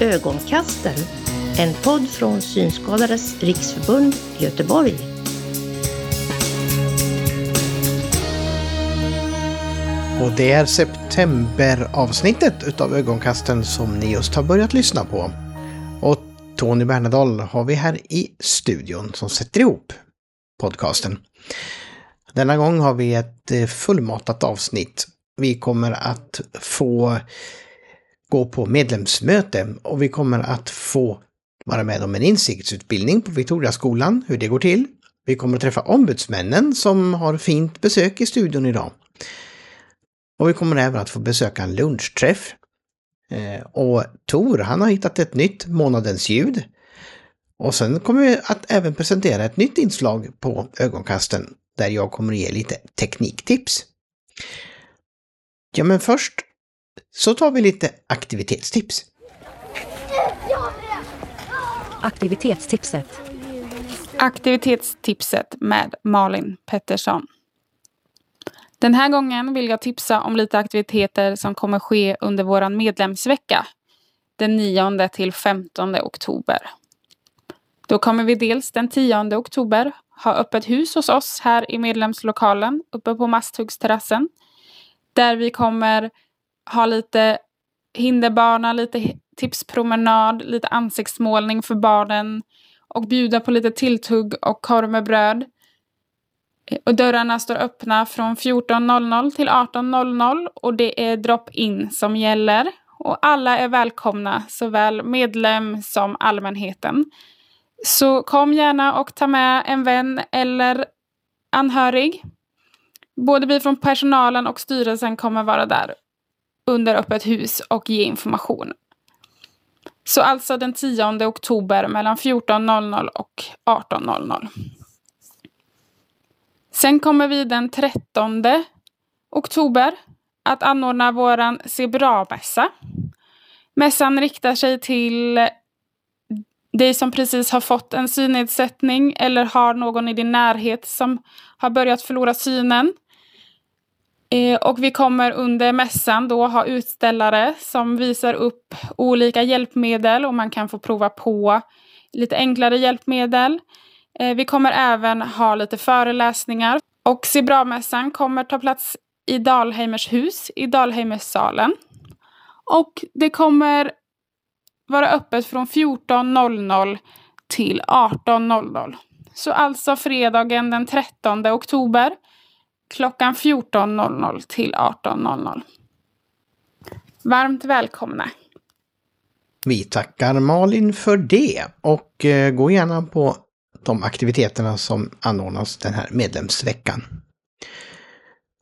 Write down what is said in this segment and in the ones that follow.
Ögonkasten, en podd från Synskadades riksförbund Göteborg. Och det är septemberavsnittet utav Ögonkasten som ni just har börjat lyssna på. Och Tony Bernadal har vi här i studion som sätter ihop podcasten. Denna gång har vi ett eh, fullmatat avsnitt. Vi kommer att få gå på medlemsmöte och vi kommer att få vara med om en insiktsutbildning på Victoriaskolan, hur det går till. Vi kommer att träffa ombudsmännen som har fint besök i studion idag. Och vi kommer även att få besöka en lunchträff. Eh, och Tor, han har hittat ett nytt månadens ljud. Och sen kommer vi att även presentera ett nytt inslag på ögonkasten där jag kommer att ge lite tekniktips. Ja, men först så tar vi lite aktivitetstips. Aktivitetstipset. Aktivitetstipset med Malin Pettersson. Den här gången vill jag tipsa om lite aktiviteter som kommer ske under vår medlemsvecka den 9 till 15 oktober. Då kommer vi dels den 10 oktober ha öppet hus hos oss här i medlemslokalen uppe på Masthuggsterrassen. Där vi kommer ha lite hinderbana, lite tipspromenad, lite ansiktsmålning för barnen och bjuda på lite tilltugg och korv med bröd. Eh, och dörrarna står öppna från 14.00 till 18.00 och det är drop-in som gäller. Och alla är välkomna, såväl medlem som allmänheten. Så kom gärna och ta med en vän eller anhörig. Både vi från personalen och styrelsen kommer vara där under öppet hus och ge information. Så alltså den 10 oktober mellan 14.00 och 18.00. Sen kommer vi den 13 oktober att anordna våran Se bra-mässa. Mässan riktar sig till dig som precis har fått en synnedsättning eller har någon i din närhet som har börjat förlora synen. Eh, och vi kommer under mässan då ha utställare som visar upp olika hjälpmedel och man kan få prova på lite enklare hjälpmedel. Eh, vi kommer även ha lite föreläsningar och Sebra-mässan kommer ta plats i Dalheimers hus i Dalheimerssalen. Och det kommer vara öppet från 14.00 till 18.00. Så alltså fredagen den 13 oktober klockan 14.00 till 18.00. Varmt välkomna! Vi tackar Malin för det och eh, gå gärna på de aktiviteterna som anordnas den här medlemsveckan.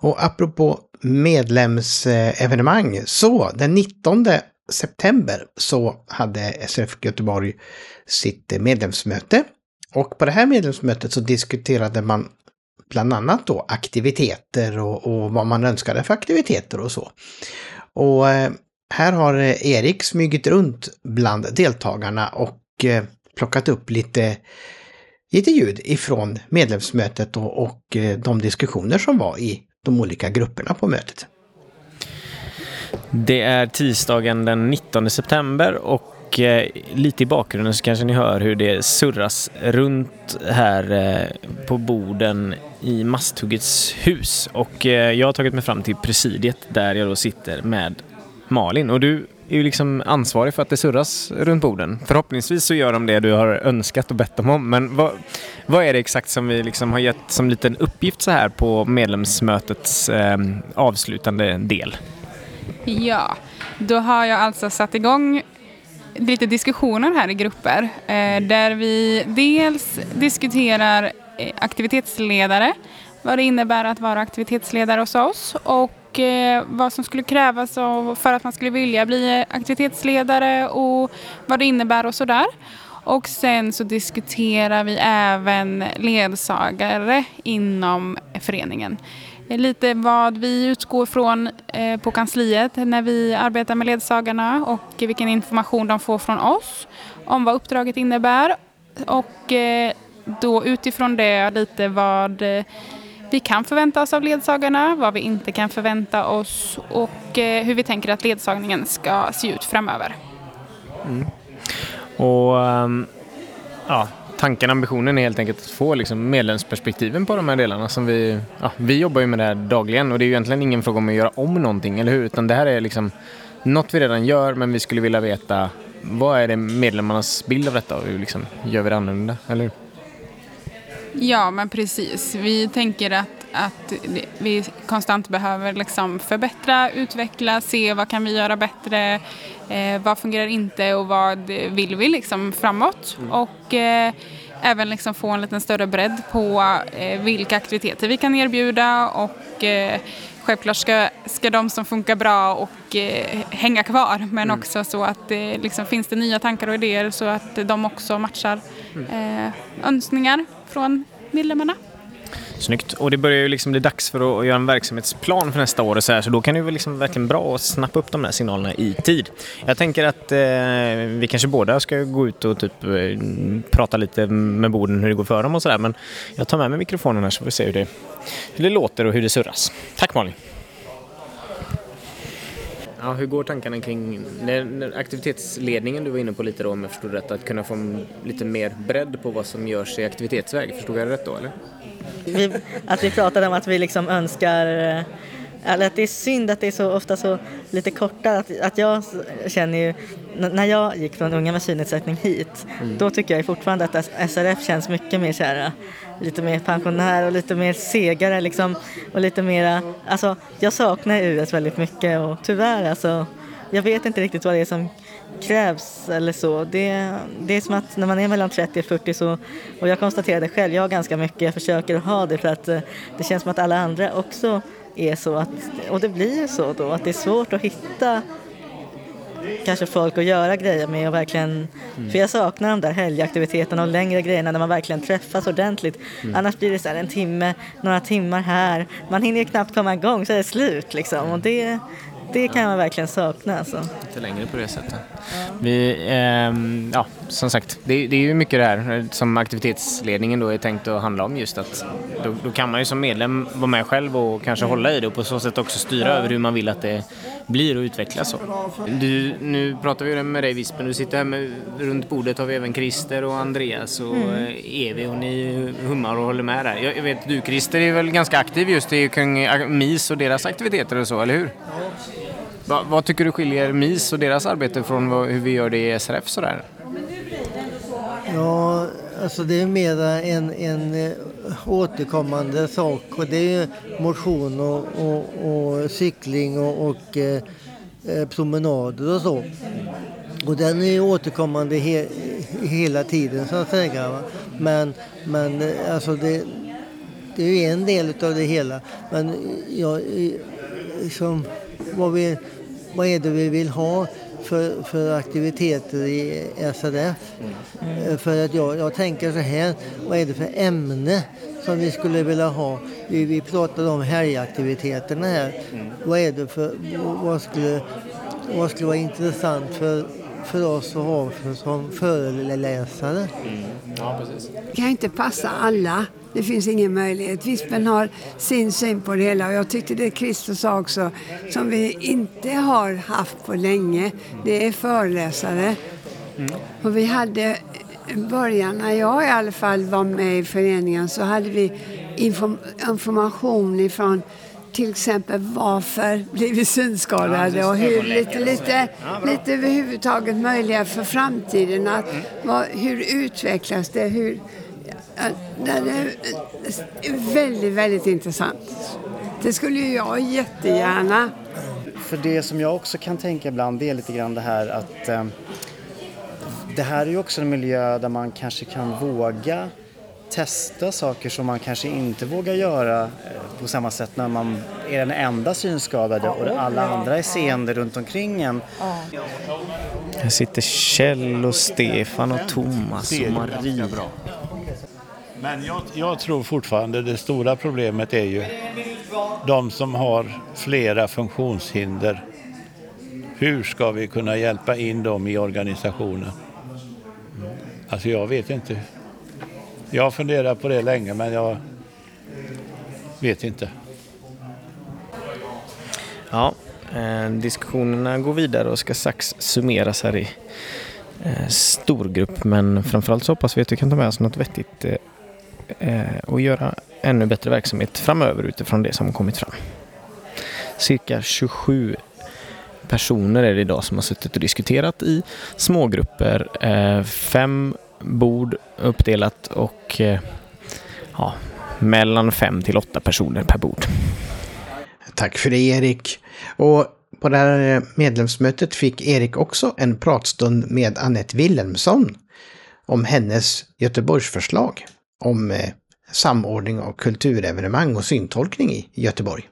Och apropå medlemsevenemang, så den 19 september så hade SRF Göteborg sitt medlemsmöte. Och på det här medlemsmötet så diskuterade man bland annat då aktiviteter och, och vad man önskade för aktiviteter och så. Och eh, här har eh, Erik smugit runt bland deltagarna och eh, plockat upp lite, lite ljud ifrån medlemsmötet och, och de diskussioner som var i de olika grupperna på mötet. Det är tisdagen den 19 september och eh, lite i bakgrunden så kanske ni hör hur det surras runt här eh, på borden i Masthuggets hus. Och eh, jag har tagit mig fram till presidiet där jag då sitter med Malin. Och du är ju liksom ansvarig för att det surras runt borden. Förhoppningsvis så gör de det du har önskat och bett dem om. Men vad, vad är det exakt som vi liksom har gett som liten uppgift så här på medlemsmötets eh, avslutande del? Ja, då har jag alltså satt igång lite diskussioner här i grupper eh, där vi dels diskuterar eh, aktivitetsledare, vad det innebär att vara aktivitetsledare hos oss och eh, vad som skulle krävas för att man skulle vilja bli aktivitetsledare och vad det innebär och sådär. Och sen så diskuterar vi även ledsagare inom föreningen. Eh, lite vad vi utgår från eh, på kansliet när vi arbetar med ledsagarna och vilken information de får från oss om vad uppdraget innebär. Och eh, då utifrån det lite vad vi kan förvänta oss av ledsagarna, vad vi inte kan förvänta oss och hur vi tänker att ledsagningen ska se ut framöver. Mm. Och um, ja, tanken, ambitionen är helt enkelt att få liksom, medlemsperspektiven på de här delarna som vi, ja, vi jobbar ju med det här dagligen och det är ju egentligen ingen fråga om att göra om någonting, eller hur? Utan det här är liksom något vi redan gör men vi skulle vilja veta vad är det medlemmarnas bild av detta och hur liksom, gör vi det annorlunda, eller hur? Ja, men precis. Vi tänker att, att vi konstant behöver liksom förbättra, utveckla, se vad kan vi göra bättre, eh, vad fungerar inte och vad vill vi liksom framåt. Mm. Och eh, även liksom få en lite större bredd på eh, vilka aktiviteter vi kan erbjuda och eh, självklart ska, ska de som funkar bra och eh, hänga kvar men mm. också så att det liksom, finns det nya tankar och idéer så att de också matchar mm. eh, önskningar från medlemmarna. Snyggt. Och det börjar ju liksom bli dags för att göra en verksamhetsplan för nästa år och så här, så då kan det ju liksom verkligen bra att snappa upp de här signalerna i tid. Jag tänker att eh, vi kanske båda ska gå ut och typ eh, prata lite med borden hur det går för dem och sådär, men jag tar med mig mikrofonen här så får vi se hur det, hur det låter och hur det surras. Tack Malin! Ja, hur går tankarna kring när, aktivitetsledningen du var inne på lite då om jag förstod rätt, att kunna få lite mer bredd på vad som görs i aktivitetsväg, förstod jag rätt då eller? Vi, att vi pratade om att vi liksom önskar eller att det är synd att det är så ofta så lite korta. Att, att jag känner ju, när jag gick från Unga med synnedsättning hit, mm. då tycker jag fortfarande att SRF känns mycket mer här, lite mer pensionär och lite mer segare liksom. Och lite mera, alltså jag saknar US väldigt mycket och tyvärr alltså, jag vet inte riktigt vad det är som krävs eller så. Det, det är som att när man är mellan 30 och 40 så, och jag konstaterar det själv, jag har ganska mycket, jag försöker ha det för att eh, det känns som att alla andra också är så att, och det blir så då, att det är svårt att hitta kanske folk att göra grejer med och verkligen, mm. för jag saknar de där helgaktiviteterna och längre grejerna när man verkligen träffas ordentligt. Mm. Annars blir det så en timme, några timmar här, man hinner ju knappt komma igång så är det slut liksom och det, det kan man verkligen sakna. Alltså. Lite längre på det sättet. Vi, eh, ja, som sagt, det, det, är ju mycket det här som aktivitetsledningen då är tänkt att handla om just att då, då kan man ju som medlem vara med själv och kanske hålla i det och på så sätt också styra över hur man vill att det blir och utvecklas. Så. Du, nu pratar vi med dig Vispen, du sitter här med, runt bordet har vi även Christer och Andreas och mm. Evi och ni hummar och håller med där. Jag, jag vet du Christer är väl ganska aktiv just i kring MIS och deras aktiviteter och så, eller hur? Va, vad tycker du skiljer MIS och deras arbete från vad, hur vi gör det i SRF sådär? Ja, alltså det är mera en, en eh, återkommande sak och det är motion och, och, och cykling och, och eh, eh promenader och så. Och den är återkommande he, hela tiden så att säga. Va? Men, men eh, alltså det, det är ju en del av det hela. Men jag, liksom, vad, vi, vad är det vi vill ha för, för aktiviteter i SRF? Mm. För att jag, jag tänker så här, vad är det för ämne som vi skulle vilja ha? Vi, vi pratade om helgaktiviteterna här. Mm. Vad är det för, vad skulle, vad skulle vara intressant för för oss att ha som föreläsare. Mm. Ja, precis. Det kan inte passa alla. Det finns ingen möjlighet. Vispen har sin syn på det hela och jag tyckte det Christer sa också som vi inte har haft på länge. Det är föreläsare. Mm. Och vi hade början, när jag i alla fall var med i föreningen så hade vi inform information ifrån till exempel varför blir vi synskadade och hur, lite, lite, lite överhuvudtaget möjliga för framtiden. Att, vad, hur utvecklas det? Hur, det är väldigt, väldigt intressant. Det skulle ju jag jättegärna. För det som jag också kan tänka ibland det är lite grann det här att eh, det här är ju också en miljö där man kanske kan våga testa saker som man kanske inte vågar göra eh, på samma sätt när man är den enda synskadade och alla andra är seende runt omkring en. Här sitter Kjell och Stefan och Thomas och Marie. Men jag, jag tror fortfarande det stora problemet är ju de som har flera funktionshinder. Hur ska vi kunna hjälpa in dem i organisationen? Alltså jag vet inte jag har funderat på det länge men jag vet inte. Ja, eh, diskussionerna går vidare och ska strax summeras här i eh, storgrupp men framförallt så hoppas vi att vi kan ta med oss något vettigt eh, eh, och göra ännu bättre verksamhet framöver utifrån det som kommit fram. Cirka 27 personer är det idag som har suttit och diskuterat i smågrupper. Eh, fem bord uppdelat och eh, ja, mellan fem till åtta personer per bord. Tack för det Erik. Och på det här eh, medlemsmötet fick Erik också en pratstund med Annette Wilhelmsson om hennes Göteborgsförslag om eh, samordning av kulturevenemang och syntolkning i Göteborg.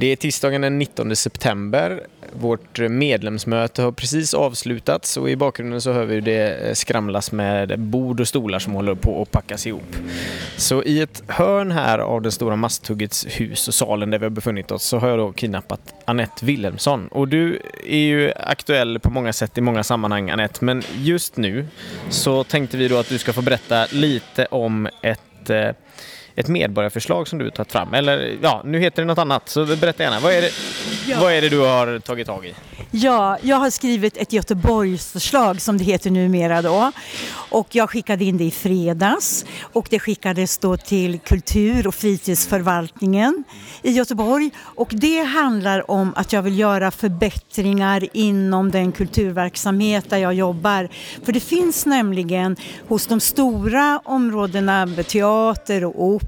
Det är tisdagen den 19 september. Vårt medlemsmöte har precis avslutats och i bakgrunden så hör vi hur det eh, skramlas med bord och stolar som håller på att packas ihop. Så i ett hörn här av det stora Masthuggets hus och salen där vi har befunnit oss så har jag då kidnappat Annette Wilhelmsson. Och du är ju aktuell på många sätt i många sammanhang Annette, men just nu så tänkte vi då att du ska få berätta lite om ett eh, ett medborgarförslag som du har tagit fram. Eller ja, nu heter det något annat, så berätta gärna. Vad är det, Ja. vad är det du har tagit tag i? Ja, jag har skrivit ett Göteborgsförslag som det heter numera då. Och jag skickade in det i fredags och det skickades då till kultur och fritidsförvaltningen i Göteborg. Och det handlar om att jag vill göra förbättringar inom den kulturverksamhet där jag jobbar. För det finns nämligen hos de stora områdena teater och opera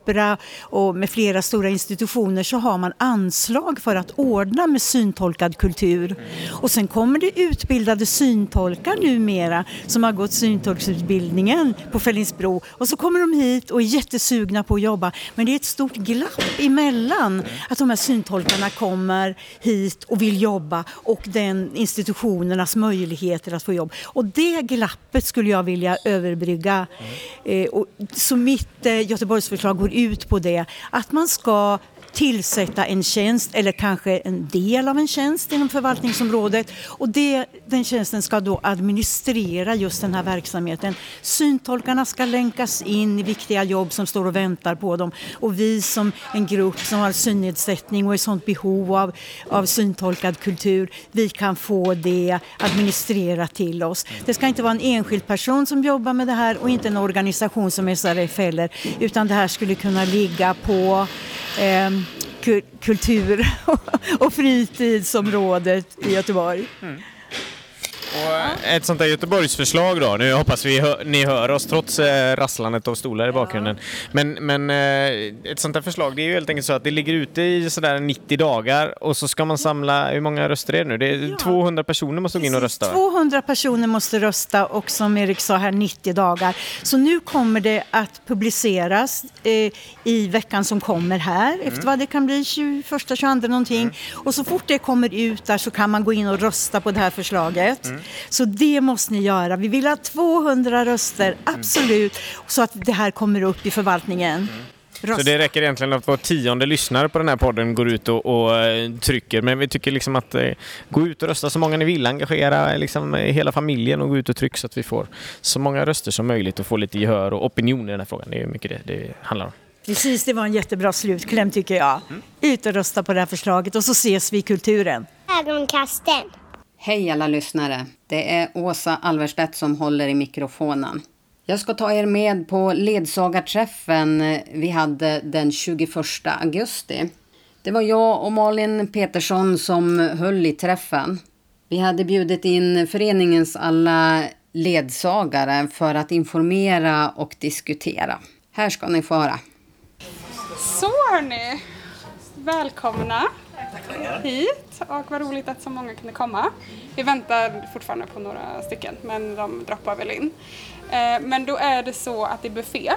och med flera stora institutioner så har man anslag för att ordna med syntolkad kultur. Och sen kommer det utbildade syntolkar numera som har gått syntolksutbildningen på Fällingsbro och så kommer de hit och är jättesugna på att jobba. Men det är ett stort glapp emellan att de här syntolkarna kommer hit och vill jobba och den institutionernas möjligheter att få jobb. Och det glappet skulle jag vilja överbrygga. Eh, och, så mitt eh, Göteborgsförslag går ut på det. Att man ska tillsätta en tjänst eller kanske en del av en tjänst inom förvaltningsområdet och det, den tjänsten ska då administrera just den här verksamheten. Syntolkarna ska länkas in i viktiga jobb som står och väntar på dem och vi som en grupp som har synnedsättning och är sånt behov av, av syntolkad kultur, vi kan få det administrerat till oss. Det ska inte vara en enskild person som jobbar med det här och inte en organisation som SRF heller utan det här skulle kunna ligga på eh, kultur och fritidsområdet i Göteborg. Mm. Och ett sånt där Göteborgsförslag då, nu hoppas vi hö ni hör oss trots eh, rasslandet av stolar i bakgrunden. Men, men eh, ett sånt där förslag, det är ju helt enkelt så att det ligger ute i sådär 90 dagar och så ska man samla, hur många röster är det nu? Det är 200 personer måste gå in och rösta va? 200 personer måste rösta och som Erik sa här 90 dagar. Så nu kommer det att publiceras eh, i veckan som kommer här efter vad det kan bli 21, 22 någonting. Och så fort det kommer ut där så kan man gå in och rösta på det här förslaget. Så det måste ni göra. Vi vill ha 200 röster, absolut, så att det här kommer upp i förvaltningen. Så Rösta. det räcker egentligen att var tionde lyssnare på den här podden går ut och, och eh, trycker. Men vi tycker liksom att eh, gå ut och rösta så många ni vill. Engagera liksom, eh, hela familjen och gå ut och tryck så att vi får så många röster som möjligt och få lite gehör och opinion i den här frågan. Det är mycket det det handlar om. Precis, det var en jättebra slutkläm tycker jag. Ut och rösta på det här förslaget och så ses vi i kulturen. Ögonkasten. Hej alla lyssnare! Det är Åsa Alverstedt som håller i mikrofonen. Jag ska ta er med på ledsagarträffen vi hade den 21 augusti. Det var jag och Malin Petersson som höll i träffen. Vi hade bjudit in föreningens alla ledsagare för att informera och diskutera. Här ska ni få höra. Så hörni, välkomna hit och vad roligt att så många kunde komma. Vi väntar fortfarande på några stycken men de droppar väl in. Eh, men då är det så att det är buffé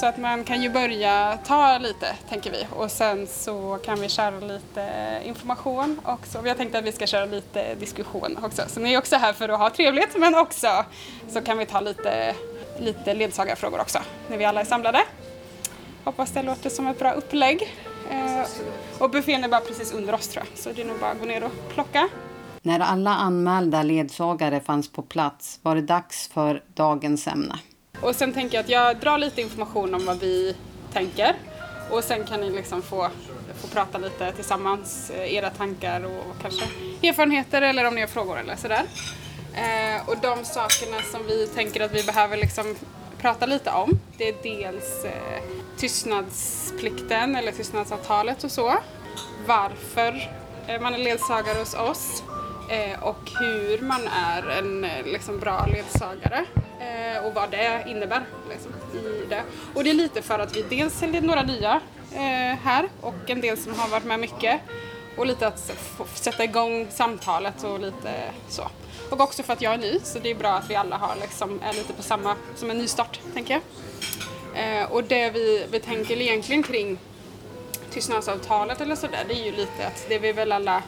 så att man kan ju börja ta lite tänker vi och sen så kan vi köra lite information också. Vi har tänkt att vi ska köra lite diskussion också så ni är också här för att ha trevligt men också så kan vi ta lite, lite ledsagarfrågor också när vi alla är samlade. Hoppas det låter som ett bra upplägg. Eh, och buffén är bara precis under oss tror jag, så det är nog bara att gå ner och plocka. När alla anmälda ledsagare fanns på plats var det dags för dagens ämne. Och sen tänker jag att jag drar lite information om vad vi tänker. Och sen kan ni liksom få, få prata lite tillsammans, eh, era tankar och kanske erfarenheter eller om ni har frågor eller sådär. Eh, och de sakerna som vi tänker att vi behöver liksom prata lite om, det är dels eh, tystnadsplikten eller tystnadsavtalet och så. Varför eh, man är ledsagare hos oss eh, och hur man är en eh, liksom, bra ledsagare eh, och vad det innebär liksom, i det. Och det är lite för att vi dels säljer några nya eh, här och en del som har varit med mycket och lite att sätta igång samtalet och lite så. Och också för att jag är ny så det är bra att vi alla har liksom, är lite på samma, som en nystart tänker jag. Eh, och det vi, vi tänker egentligen kring tystnadsavtalet eller sådär det är ju lite att det är vi väl alla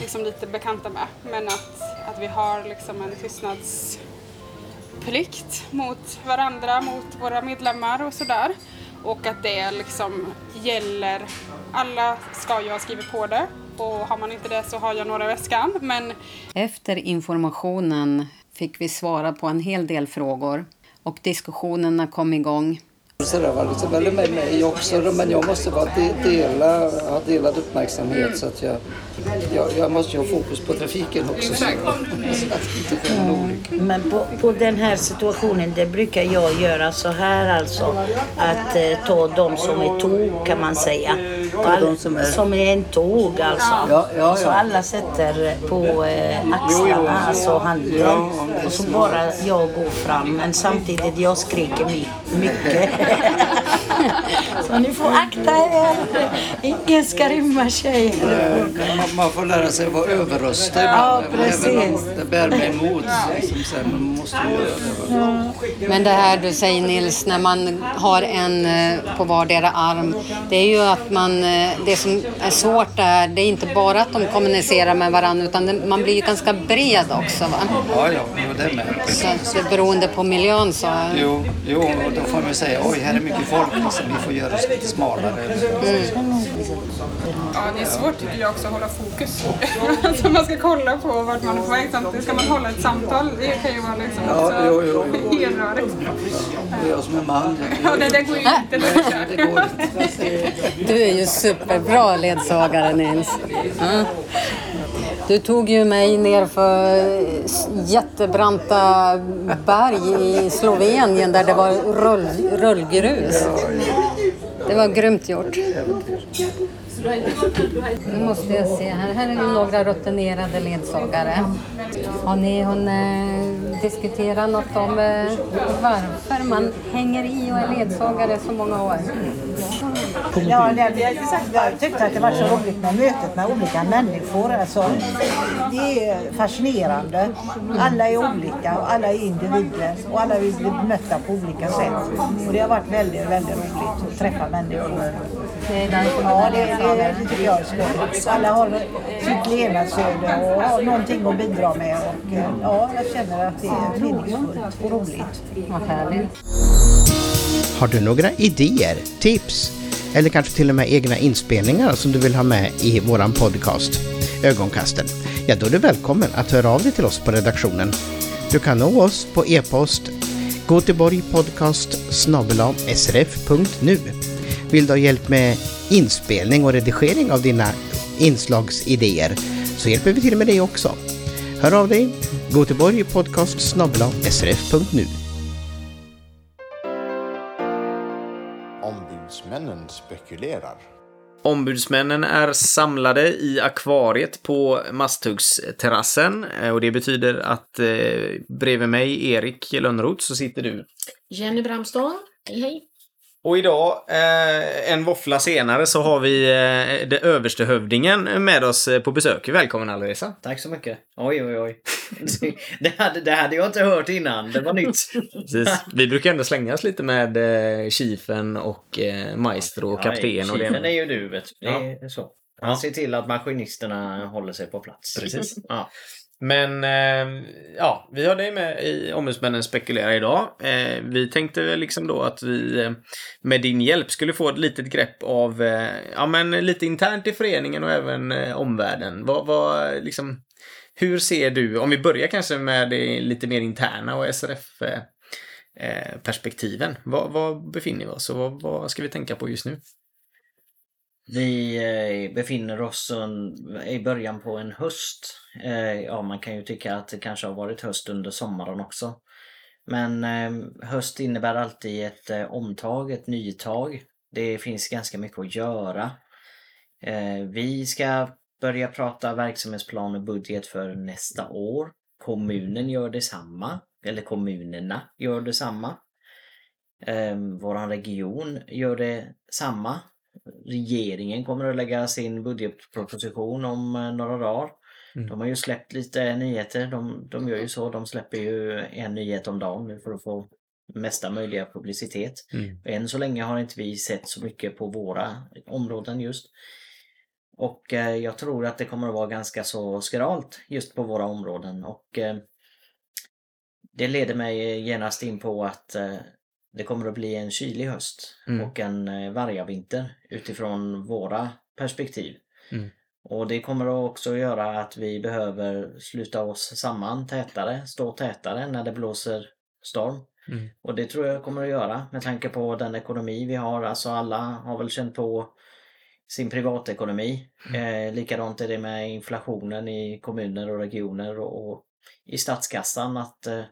liksom lite bekanta med men att, att vi har liksom en tystnadsplikt mot varandra, mot våra medlemmar och sådär. Och att det liksom gäller, alla ska ju ha skrivit på det och har man inte det så har jag några i väskan. Men Efter informationen fick vi svara på en hel del frågor och diskussionerna kom igång. Så det var lite väl med mig också, men jag måste vara de, dela, ha delad uppmärksamhet så att jag, jag, jag måste ju ha fokus på trafiken också. Så, olycka. Men på, på den här situationen, det brukar jag göra så här alltså. Att eh, ta de som är tog kan man säga. All, som är- som är en tåg alltså. Ja, ja, Så alla sätter på eh, axlarna, alltså handen. Och så bara jag går fram. Men samtidigt jag skriker my- mycket. så ni får akta er. Ingen ska rymma tjejer. Eh, Man, får lära sig att vara överröstig Ja, ibland, även om precis. det bär mig emot. Liksom, men man måste ju göra det. Men det här du säger Nils, när man har en eh, på vardera arm, det är ju att man, eh, det som är svårt där, det är inte bara att de kommunicerar med varandra utan man blir ju ganska bred också va? Ja, ja, det är med. Så det är beroende på miljön så... Jo, jo, då får man säga oj, här är mycket folk, liksom, vi får göra oss lite smalare. Ja, det är svårt tycker jag också att hålla fokus. alltså man ska kolla på vart man är på väg samtidigt. Ska man hålla ett samtal, det kan ju vara liksom Ja, jo, jo, jo. enrörigt. Det är jag som är man. Ja, det, det går ju inte. Det Det går inte. Du är ju superbra ledsagare Nils. Ja. Du tog ju mig ner för jättebranta berg i Slovenien där det var rull, rullgrus. Det var grymt gjort. Nu måste jag se här. Här är det några rutinerade ledsagare. Har ni hunnit eh, diskutera något om eh, varför man hänger i och är ledsagare så många år? Ja, det, vi har ju sagt, jag tyckte att det var så roligt med mötet med olika människor. Alltså, det är fascinerande. Alla är olika och alla är individer och alla vill bli bemötta på olika sätt. Och det har varit väldigt, väldigt roligt att träffa människor. Det Ja, det, det, det tycker jag är skojigt. Alla har sitt levnadsöde och har någonting att bidra med. Och, eh, ja, jag känner att det är meningsfullt och roligt. Vad härligt. Har du några idéer, tips eller kanske till och med egna inspelningar som du vill ha med i våran podcast Ögonkasten? Ja, då är du välkommen att höra av dig till oss på redaktionen. Du kan nå oss på e-post goteborgpodcast srf.nu. Vill du ha hjälp med inspelning och redigering av dina inslagsidéer så hjälper vi till med det också. Hör av dig, goteborgpodcast srf.nu. Ombudsmännen spekulerar. Ombudsmännen är samlade i akvariet på Masthuggsterrassen eh, och det betyder att eh, bredvid mig, Erik Lönnroth, så sitter du. Jenny Bramstad, hej hej. Och idag, eh, en våffla senare, så har vi eh, det överstehövdingen med oss eh, på besök. Välkommen Alireza. Tack så mycket. Oj, oj, oj. Det hade, det hade jag inte hört innan. Det var nytt. Precis. Vi brukar ändå slängas lite med eh, chiefen och eh, maestro och kapten. och Chiefen är ju du, vet du. Det är så. Han Ja. ser till att maskinisterna håller sig på plats. Precis. Ja. Men eh, ja, vi har dig med i Ombudsmännen spekulerar idag. Eh, vi tänkte väl liksom då att vi eh, med din hjälp skulle få ett litet grepp av, eh, ja men lite internt i föreningen och även eh, omvärlden. Vad, vad, liksom, hur ser du, om vi börjar kanske med det lite mer interna och SRF eh, eh, perspektiven. Vad, vad befinner vi oss och vad, vad ska vi tänka på just nu? Vi eh, befinner oss i början på en höst. Eh, ja, man kan ju tycka att det kanske har varit höst under sommaren också. Men ehm, höst innebär alltid ett eh, omtag, ett nytag. Det finns ganska mycket att göra. Vi ska börja prata verksamhetsplan och budget för nästa år. Kommunen gör detsamma, eller kommunerna gör detsamma. Vår Våran region gör detsamma. Regeringen kommer att lägga sin budgetproposition om eh, några dagar. Mm. De har ju släppt lite nyheter. De, de gör ju så. De släpper ju en nyhet om dagen för att få mesta möjliga publicitet. Mm. Än så länge har inte vi sett så mycket på våra områden just. Och eh, jag tror att det kommer att vara ganska så skralt just på våra områden och eh, det leder mig genast in på att det kommer att bli en kylig höst Mm. och en eh, vargavinter utifrån våra perspektiv. Mm. Och det kommer också att göra att vi behöver sluta oss samman tätare, stå tätare när det blåser storm. Mm. Och det tror jag kommer att göra med tanke på den ekonomi vi har. Alltså alla har väl känt på sin privatekonomi. Eh, likadant är det med inflationen i kommuner och regioner och, och i statskassan att eh,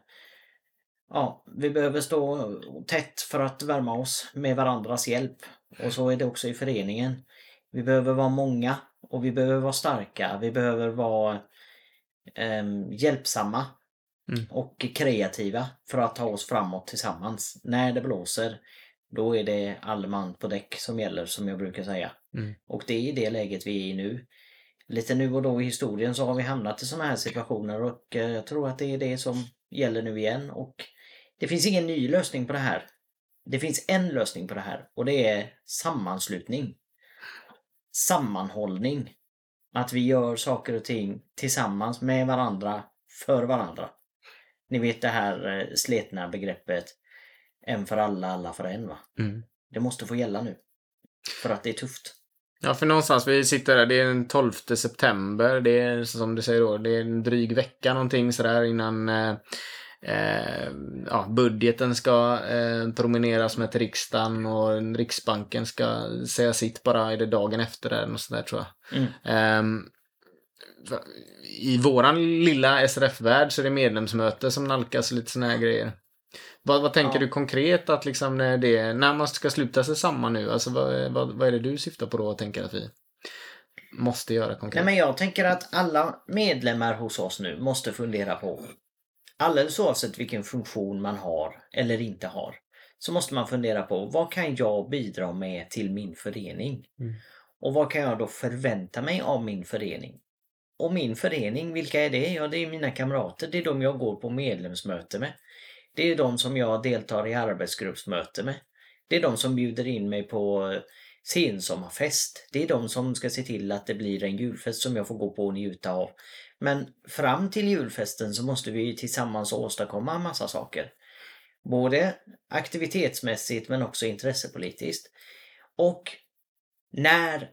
ja, vi behöver stå tätt för att värma oss med varandras hjälp. Och så är det också i föreningen. Vi behöver vara många och vi behöver vara starka. Vi behöver vara ehm, hjälpsamma Mm. och kreativa för att ta oss framåt tillsammans. När det blåser, då är det all man på däck som gäller som jag brukar säga. Mm. Och det är i det läget vi är i nu. Lite nu och då i historien så har vi hamnat i sådana här situationer och eh, jag tror att det är det som gäller nu igen. Och det finns ingen ny lösning på det här. Det finns en lösning på det här och det är sammanslutning. Sammanhållning. Att vi gör saker och ting tillsammans med varandra, för varandra. Ni vet det här eh, sletna begreppet en för alla, alla för en va? Mm. Det måste få gälla nu. För att det är tufft. Ja, för någonstans, vi sitter där, det är den 12 september, det är som du säger då, det är en dryg vecka någonting sådär innan eh, eh, ja, budgeten ska eh, promeneras med till riksdagen och Riksbanken ska säga sitt bara, är det dagen efter där, något sånt där tror jag. Mm. Va- I våran lilla SRF-värld så är det medlemsmöte som nalkas och lite såna här grejer. Vad, vad tänker Ja. du konkret att liksom när, det, när man ska sluta sig samman nu? Alltså vad, vad, vad är det du syftar på då och tänker att vi måste göra konkret? Nej men jag tänker att alla medlemmar hos oss nu måste fundera på alldeles oavsett vilken funktion man har eller inte har så måste man fundera på vad kan jag bidra med till min förening? Mm. Och vad kan jag då förvänta mig av min förening? Och min förening, vilka är det? Ja, det är mina kamrater. Det är de jag går på medlemsmöte med. Det är de som jag deltar i arbetsgruppsmöte med. Det är de som bjuder in mig på eh, sensommarfest. Det är de som ska se till att det blir en julfest som jag får gå på och njuta av. Men fram till julfesten så måste vi tillsammans åstadkomma en massa saker. Både aktivitetsmässigt men också intressepolitiskt. Och när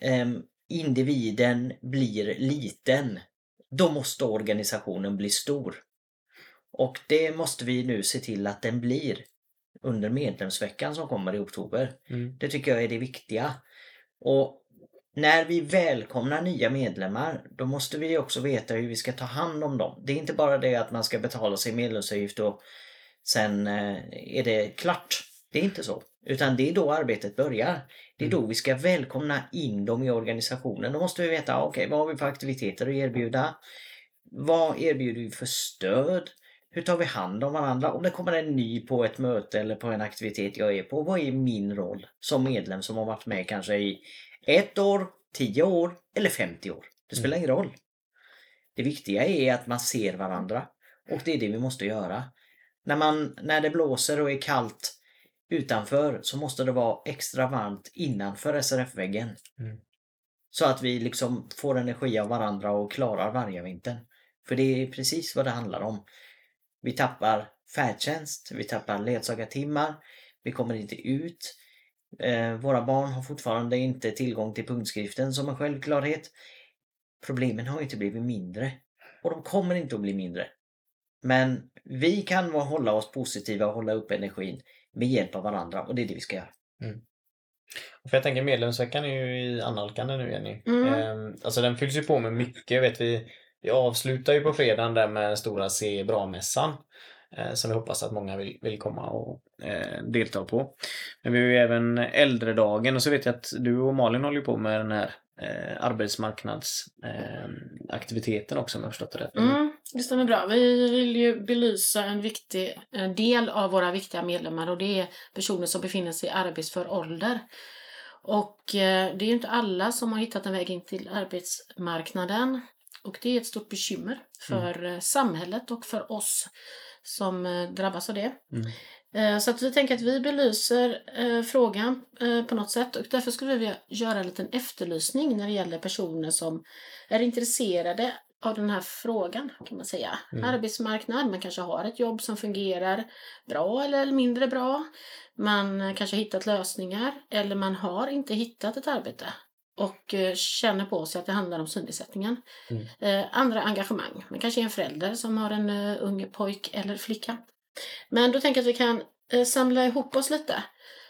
em, individen blir liten, då måste organisationen bli stor. Och det måste vi nu se till att den blir under medlemsveckan som kommer i oktober. Mm. Det tycker jag är det viktiga. Och när vi välkomnar nya medlemmar, då måste vi också veta hur vi ska ta hand om dem. Det är inte bara det att man ska betala sin medlemsavgift och sen eh, är det klart. Det är inte så. Utan det är då arbetet börjar. Det är då vi ska välkomna in dem i organisationen. Då måste vi veta, okej, vad har vi för aktiviteter att erbjuda? Vad erbjuder vi för stöd? Hur tar vi hand om varandra? Om det kommer en ny på ett möte eller på en aktivitet jag är på, vad är min roll som medlem som har varit med kanske i ett år, tio år eller 50 år? Det spelar ingen roll. Det viktiga är att man ser varandra och det är det vi måste göra. När, man, när det blåser och är kallt utanför så måste det vara extra varmt innanför SRF-väggen. Mm. Så att vi liksom får energi av varandra och klarar vargavintern. För det är precis vad det handlar om. Vi tappar färdtjänst, vi tappar ledsagartimmar, vi kommer inte ut. Eh, våra barn har fortfarande inte tillgång till punktskriften som en självklarhet. Problemen har inte blivit mindre. Och de kommer inte att bli mindre. Men vi kan hålla oss positiva och hålla upp energin med hjälp av varandra och det är det vi ska göra. För jag tänker medlemsveckan är ju i annalkande nu Jenny. Mm. Ehm, alltså den fylls ju på med mycket. Vet vi, vi avslutar ju på fredagen där med stora Se bra-mässan. Eh, som vi hoppas att många vill, vill komma och eh, delta på. Men vi har ju även äldredagen och så vet jag att du och Malin håller på med den här eh, arbetsmarknadsaktiviteten också om jag förstått det rätt. Mm, det stämmer bra. Vi vill ju belysa en viktig en del av våra viktiga medlemmar och det är personer som befinner sig i arbetsför ålder. Och eh, det är ju inte alla som har hittat en väg in till arbetsmarknaden. Och det är ett stort bekymmer för eh, samhället och för oss som eh, drabbas av det. Mm. Eh, Så att vi tänker att vi belyser eh, frågan på något sätt och därför skulle vi vilja göra en liten efterlysning när det gäller personer som är intresserade av den här frågan kan man säga. Mm. Arbetsmarknad, man kanske har ett jobb som fungerar bra eller mindre bra. Man kanske har hittat lösningar eller man har inte hittat ett arbete och eh, känner på sig att det handlar om synnedsättningen. Mm. Eh, andra engagemang. Man kanske är en förälder som har en uh, ung pojk eller flicka. Men då tänker jag att vi kan eh, samla ihop oss lite.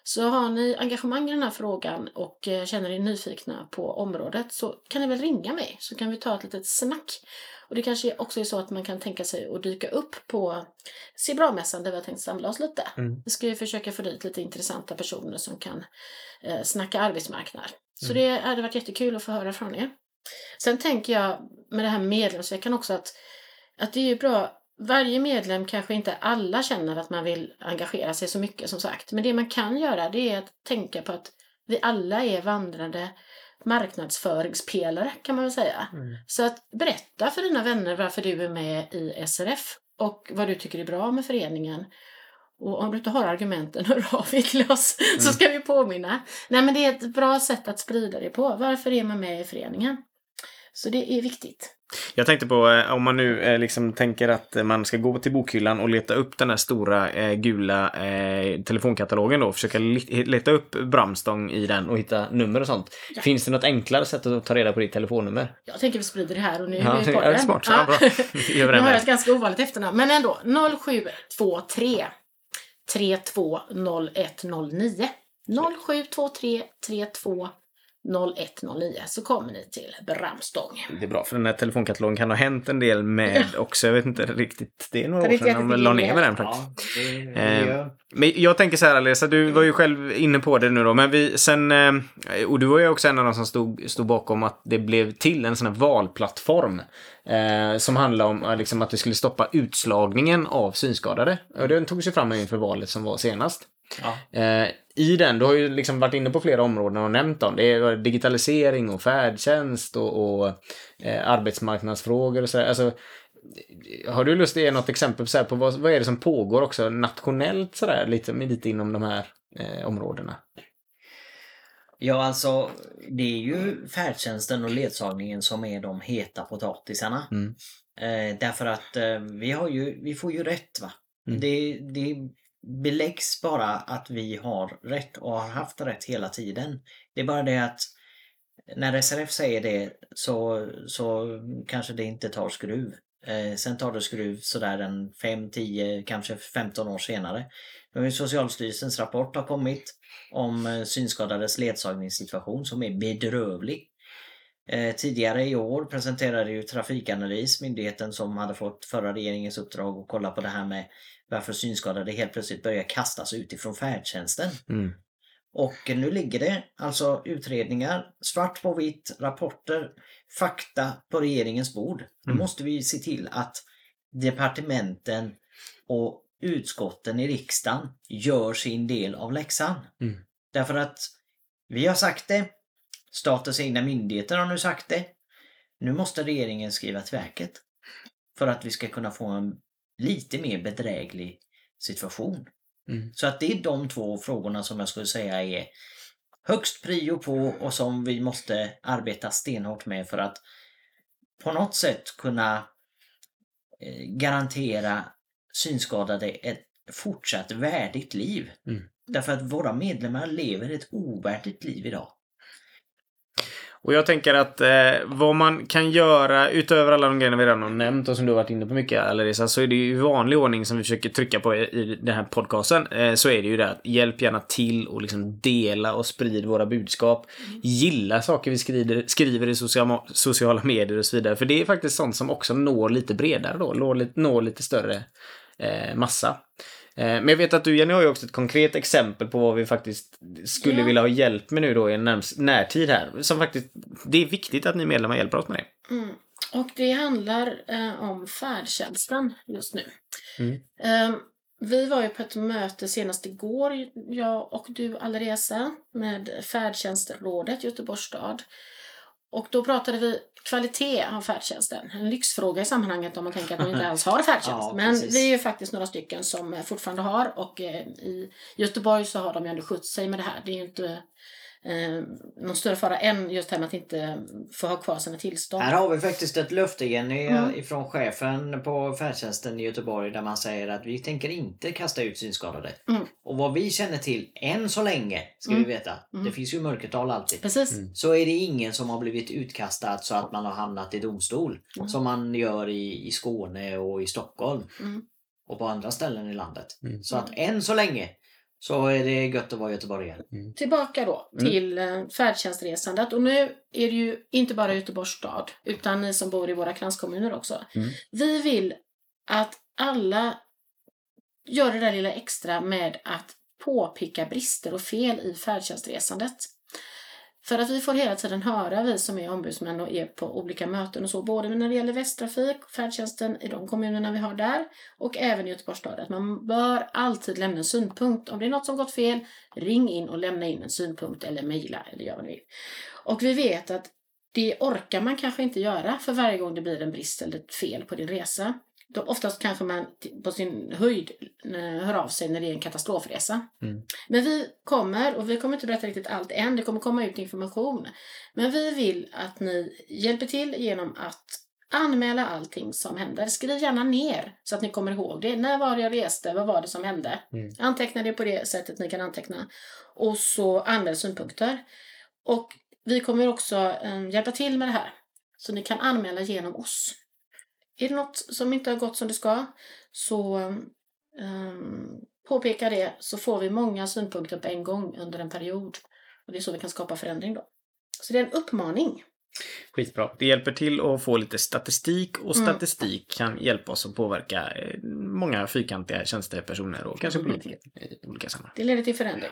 Så har ni engagemang i den här frågan och eh, känner er nyfikna på området så kan ni väl ringa mig så kan vi ta ett litet snack. Och det kanske också är så att man kan tänka sig att dyka upp på Se bra-mässan där vi har tänkt samla oss lite. Mm. Vi ska ju försöka få dit lite intressanta personer som kan eh, snacka arbetsmarknad. Så Mm. det hade varit jättekul att få höra från er. Sen tänker jag med det här med medlemsveckan också att, att det är ju bra varje medlem kanske inte alla känner att man vill engagera sig så mycket som sagt. Men det man kan göra det är att tänka på att vi alla är vandrande marknadsföringspelare kan man väl säga. Så att berätta för dina vänner varför du är med i SRF och vad du tycker är bra med föreningen. Och om du inte har argumenten, hör av er till oss så ska vi påminna. Nej men det är ett bra sätt att sprida det på. Varför är man med i föreningen? Så det är viktigt. Jag tänkte på eh, om man nu eh, liksom tänker att man ska gå till bokhyllan och leta upp den här stora eh, gula telefonkatalogen då. Försöka leta upp Bramstång i den och hitta nummer och sånt. Ja. Finns det något enklare sätt att ta reda på ditt telefonnummer? Jag tänker vi sprider det här och nu Ja, är vi ja, det är smart. Ja, bra. Nu har jag ett ganska ovanligt efternamn. Men ändå, 0723 320109. 0723 32 0109 så kommer ni till Bramstång. Det är bra, för den här telefonkatalogen kan ha hänt en del med också. Jag vet inte riktigt. Det är några år det sedan de la ner det? med den faktiskt. Eh, Men jag tänker så här Alessa, du var ju själv inne på det nu då. Men vi sen, eh, och du var ju också en av de som stod, stod bakom att det blev till en sån här valplattform. Eh, som handlar om eh, liksom, att vi skulle stoppa utslagningen av synskadade. Och den togs ju fram inför valet som var senast. Eh, I den, du har ju liksom varit inne på flera områden och nämnt dem. Det är digitalisering och färdtjänst och, och eh, arbetsmarknadsfrågor och sådär. Alltså, har du lust att ge något exempel här på vad, vad är det som pågår också nationellt sådär, lite, lite inom de här eh, områdena? Ja, alltså det är ju färdtjänsten och ledsagningen som är de heta potatisarna. Mm. Eh, därför att eh, vi, har ju, vi får ju rätt. va Mm. det, det beläggs bara att vi har rätt och har haft rätt hela tiden. Det är bara det att när SRF säger det så, så kanske det inte tar skruv. Eh, sen tar det skruv sådär en 5, 10, kanske 15 år senare. Nu har ju Socialstyrelsens rapport har kommit om eh, synskadades ledsagningssituation som är bedrövlig. Eh, tidigare i år presenterade ju Trafikanalys, myndigheten som hade fått förra regeringens uppdrag att kolla på det här med varför synskadade helt plötsligt börjar kastas utifrån färdtjänsten. Mm. Och nu ligger det alltså utredningar, svart på vitt, rapporter, fakta på regeringens bord. Nu Mm. måste vi se till att departementen och utskotten i riksdagen gör sin del av läxan. Mm. Därför att vi har sagt det, statens egna myndigheter har nu sagt det. Nu måste regeringen skriva till verket för att vi ska kunna få en lite mer bedräglig situation. Mm. Så att det är de två frågorna som jag skulle säga är högst prio på och som vi måste arbeta stenhårt med för att på något sätt kunna eh, garantera synskadade ett fortsatt värdigt liv. Mm. Därför att våra medlemmar lever ett ovärdigt liv idag. Och jag tänker att eh, vad man kan göra utöver alla de grejerna vi redan har nämnt och som du har varit inne på mycket Alireza så är det ju i vanlig ordning som vi försöker trycka på i, i den här podcasten. Eh, så är det ju det att hjälp gärna till och liksom dela och sprid våra budskap. Gilla saker vi skriver, skriver i sociala, sociala medier och så vidare. För det är faktiskt sånt som också når lite bredare då, når lite, når lite större eh, massa. Eh, Men jag vet att du Jenny har ju också ett konkret exempel på vad vi faktiskt skulle Ja. vilja ha hjälp med nu då i en närtid här. Som faktiskt, det är viktigt att ni medlemmar hjälper oss med det. Mm. Och det handlar eh, om färdtjänsten just nu. Mm. Eh, vi var ju på ett möte senast igår, jag och du Alireza, med färdtjänstrådet Göteborgs stad. Och då pratade vi kvalitet av färdtjänsten. En lyxfråga i sammanhanget om man tänker att man inte alls har färdtjänst. Ja, Men vi är ju faktiskt några stycken som fortfarande har och eh, i Göteborg så har de ju ändå skött sig med det här. Det är inte eh, någon större fara än just det här med att inte få ha kvar sina tillstånd. Här har vi faktiskt ett löfte Jenny Mm. ifrån chefen på färdtjänsten i Göteborg där man säger att vi tänker inte kasta ut synskadade. Mm. Och vad vi känner till än så länge, ska Mm. vi veta, Mm. det finns ju mörkertal alltid. Precis. Så är det ingen som har blivit utkastad så att man har hamnat i domstol. Mm. Som man gör i, i Skåne och i Stockholm. Mm. Och på andra ställen i landet. Så att än så länge så är det gött att vara göteborgare. Tillbaka då Mm. till eh, färdtjänstresandet. Och nu är det ju inte bara Göteborgs stad, utan ni som bor i våra kranskommuner också. Mm. Vi vill att alla gör det där lilla extra med att påpeka brister och fel i färdtjänstresandet. För att vi får hela tiden höra, vi som är ombudsmän och är på olika möten och så, både när det gäller Västtrafik, färdtjänsten i de kommunerna vi har där och även i Göteborgs stad, att man bör alltid lämna en synpunkt. Om det är något som gått fel, ring in och lämna in en synpunkt eller mejla eller gör vad ni vill. Och vi vet att det orkar man kanske inte göra för varje gång det blir en brist eller ett fel på din resa. Då oftast kanske man på sin höjd eh, hör av sig när det är en katastrofresa. Men vi kommer, och vi kommer inte berätta riktigt allt än, det kommer komma ut information. Men vi vill att ni hjälper till genom att anmäla allting som händer. Skriv gärna ner så att ni kommer ihåg det. När var det jag reste? Vad var det som hände? Anteckna det på det sättet ni kan anteckna. Och så anmäl synpunkter. Och vi kommer också eh, hjälpa till med det här. Så ni kan anmäla genom oss. Är det något som inte har gått som det ska så um, påpeka det så får vi många synpunkter på en gång under en period. Och det är så vi kan skapa förändring då. Så det är en uppmaning. Skitbra. Det hjälper till att få lite statistik och Mm. statistik kan hjälpa oss att påverka eh, många fyrkantiga tjänstepersoner och kanske Mm. politiker i olika sammanhang. Det leder till förändring.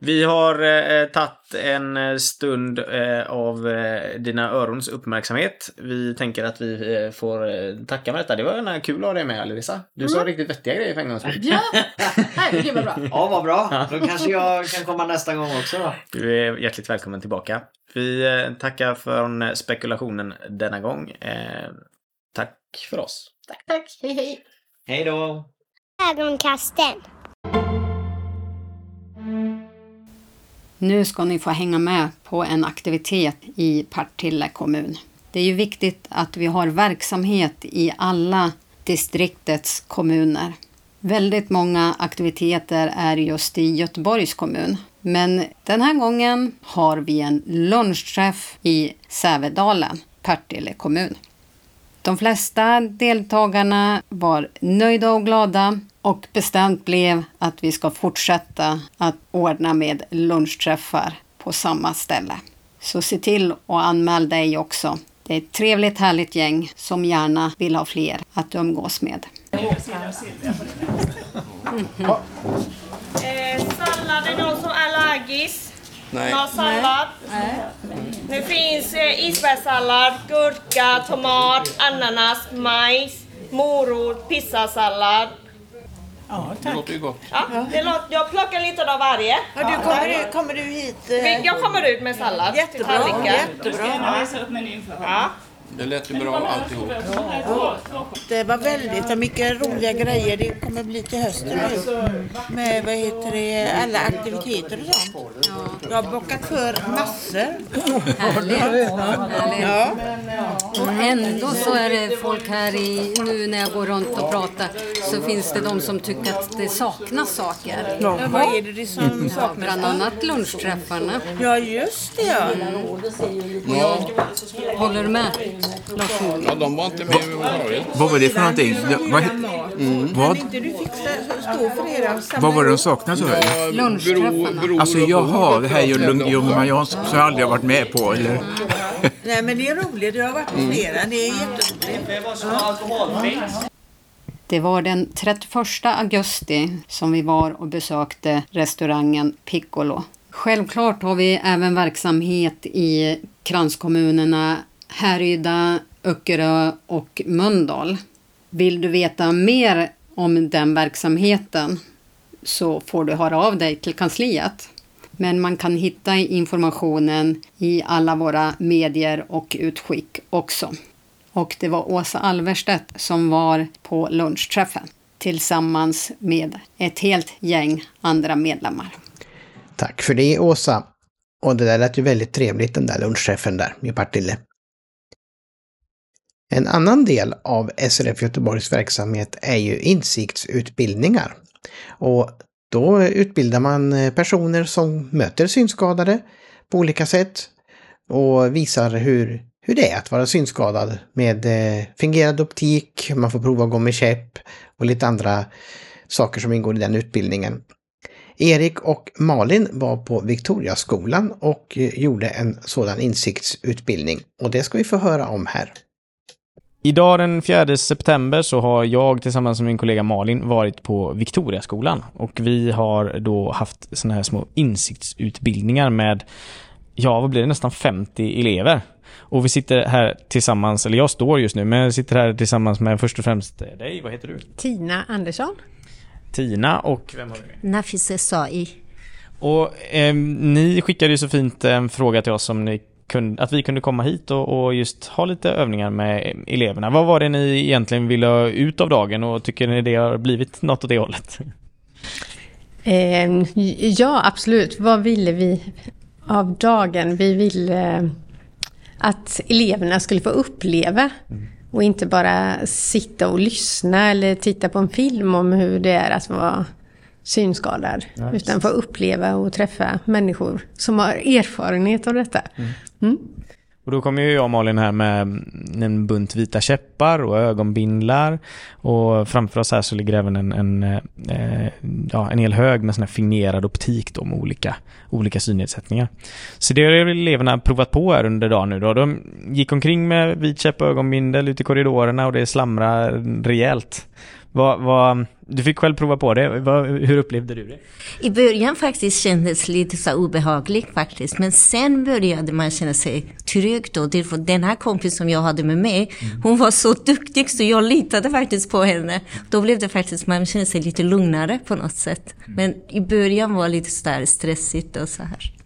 Vi har eh, tagit en eh, stund eh, av eh, dina örons uppmärksamhet. Vi tänker att vi eh, får eh, tacka med detta. Det var kul att ha dig med Alireza. Du sa Mm. riktigt vettiga grejer för en gångs skull. Ja, herregud vad bra. Ja, vad bra. Då kanske jag kan komma nästa gång också då. Du är hjärtligt välkommen tillbaka. Vi eh, tackar för spekulationen denna gång. Eh, tack för oss. Tack, tack. Hej, hej. Hej då. Ögonkasten. Nu ska ni få hänga med på en aktivitet i Partille kommun. Det är ju viktigt att vi har verksamhet i alla distriktets kommuner. Väldigt många aktiviteter är just i Göteborgs kommun. Men den här gången har vi en lunchträff i Sävedalen, Partille kommun. De flesta deltagarna var nöjda och glada och bestämt blev att vi ska fortsätta att ordna med lunchträffar på samma ställe. Så se till att anmäla dig också. Det är ett trevligt härligt gäng som gärna vill ha fler att umgås med. Eh, sallad, är det som är allergisk? Nej. Någon sallad? Det finns eh, isbergssallad, gurka, tomat, ananas, majs, morot, pizzasallad. Ja, Det låter ju gott. Ja, det låter, jag plockar lite av varje. Ja, du, kommer, du, kommer du hit? eh, Jag kommer ut med sallad Jättebra, till tallriken. jättebra. Ja. Det lät ju bra alltihop. Det var väldigt mycket roliga grejer det kommer bli till hösten nu. Med vad heter det, alla aktiviteter och sånt. Jag har bockat för massor. Härligt. Ja. Och ändå så är det folk här i, nu när jag går runt och pratar, så finns det de som tycker att det saknas saker. Ja, vad är det det som saknas? Bland annat lunchträffarna. Ja, just det ja. Och jag håller du med? Ja, de var inte med överhuvudtaget. Vad var det för någonting? Det, vad, Mm. vad, inte du fick stå- stå för era samma vad var det de saknade? sa du? Lunchträffarna. Alltså jaha, det här är ju Jansson som jag aldrig har varit med på. Eller? Nej men det är roligt, jag har varit på Mm. flera. Det är jätteroligt. Ja. Det var den 31 augusti som vi var och besökte restaurangen Piccolo. Självklart har vi även verksamhet i kranskommunerna Härryda, Öckerö och Mölndal. Vill du veta mer om den verksamheten så får du höra av dig till kansliet. Men man kan hitta informationen i alla våra medier och utskick också. Och det var Åsa Alverstedt som var på lunchträffen tillsammans med ett helt gäng andra medlemmar. Tack för det Åsa. Och det där lät ju väldigt trevligt den där lunchträffen där i Partille. En annan del av SRF Göteborgs verksamhet är ju insiktsutbildningar. Och då utbildar man eh, personer som möter synskadade på olika sätt och visar hur, hur det är att vara synskadad med eh, fingerad optik, man får prova att gå med käpp och lite andra saker som ingår i den utbildningen. Erik och Malin var på Victoriaskolan och eh, gjorde en sådan insiktsutbildning och det ska vi få höra om här. Idag den 4 september så har jag tillsammans med min kollega Malin varit på Victoriaskolan och vi har då haft såna här små insiktsutbildningar med, ja vad blir det, nästan 50 elever. Och vi sitter här tillsammans, eller jag står just nu, men jag sitter här tillsammans med först och främst dig, vad heter du? Tina Andersson. Tina och vem har du med? Nafise Sai. Och eh, ni skickade ju så fint en fråga till oss om ni kunde, att vi kunde komma hit och, och just ha lite övningar med eleverna. Vad var det ni egentligen ville ha ut av dagen och tycker ni det har blivit något åt det hållet? Eh, ja, absolut. Vad ville vi av dagen? Vi ville att eleverna skulle få uppleva och inte bara sitta och lyssna eller titta på en film om hur det är att vara synskadad. Ja, utan få uppleva och träffa människor som har erfarenhet av detta. Mm. Och då kommer ju jag och Malin här med en bunt vita käppar och ögonbindlar. Och framför oss här så ligger även en, en, eh, ja, en hel hög med sån här fingerad optik då med olika, olika synnedsättningar. Så det har eleverna provat på här under dagen nu då. De gick omkring med vit käpp och ögonbindel ute i korridorerna och det slamrar rejält. Vad, vad, du fick själv prova på det. Hur upplevde du det? I början faktiskt kändes lite så obehagligt faktiskt. Men sen började man känna sig trygg då. Var den här kompis som jag hade med mig, hon var så duktig så jag litade faktiskt på henne. Då blev det faktiskt, man kände sig lite lugnare på något sätt. Men i början var det lite sådär stressigt och så här.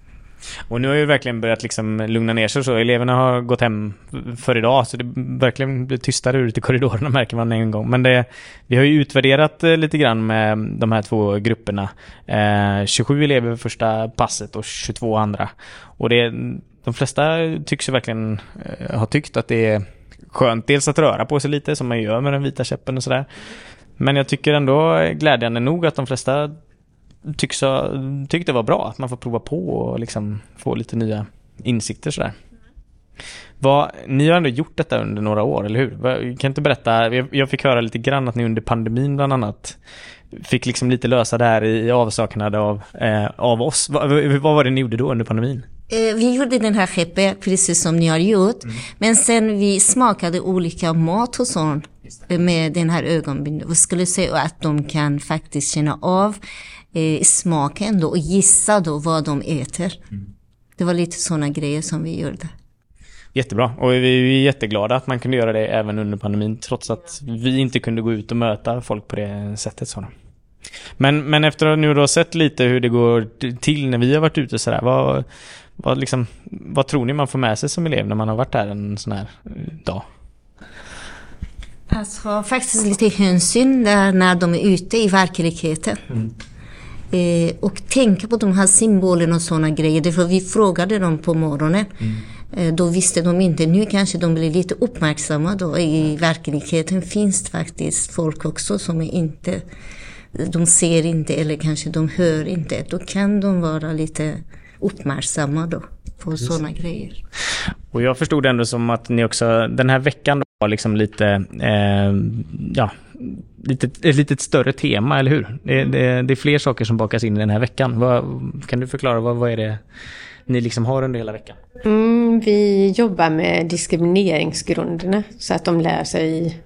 Och nu har ju verkligen börjat liksom lugna ner sig så. Eleverna har gått hem för idag så det verkligen blir tystare ute i korridorerna märker man en gång. Men det, vi har ju utvärderat eh, lite grann med de här två grupperna. Eh, 27 elever första passet och 22 andra. Och det, de flesta tycks ju verkligen eh, ha tyckt att det är skönt dels att röra på sig lite som man gör med den vita käppen och sådär. Men jag tycker ändå glädjande nog att de flesta tycks ha, tyckte det var bra att man får prova på och liksom få lite nya insikter sådär. Vad, ni har ändå gjort detta under några år, eller hur? Kan inte berätta, jag, fick höra lite grann att ni under pandemin bland annat fick liksom lite lösa det här i avsaknad av, eh, av oss. Vad, vad var det ni gjorde då under pandemin? Eh, Vi gjorde den här skeppet precis som ni har gjort. Men sen vi smakade olika mat och sånt med den här ögonbindeln. Vi skulle se att de kan faktiskt känna av eh, smaken då och gissa då vad de äter. Det var lite sådana grejer som vi gjorde. Jättebra. Och vi är jätteglada att man kunde göra det även under pandemin trots att vi inte kunde gå ut och möta folk på det sättet. Så. Men, men efter att nu då sett lite hur det går till när vi har varit ute sådär, vad, vad, liksom, vad tror ni man får med sig som elev när man har varit där en sån här eh, dag? Alltså faktiskt lite hänsyn där när de är ute i verkligheten. Eh, och tänka på de här symbolerna och sådana grejer. För vi frågade dem på morgonen. Eh, då visste de inte. Nu kanske de blir lite uppmärksamma då. I verkligheten finns det faktiskt folk också som är inte de ser inte eller kanske de hör inte. Då kan de vara lite uppmärksamma då på sådana grejer. Och jag förstod ändå som att ni också den här veckan var liksom lite, eh, ja, lite, ett litet större tema, eller hur? Det, det, det är fler saker som bakas in i den här veckan. Vad, kan du förklara, vad, vad är det ni liksom har under hela veckan? Mm, vi jobbar med diskrimineringsgrunderna så att de lär sig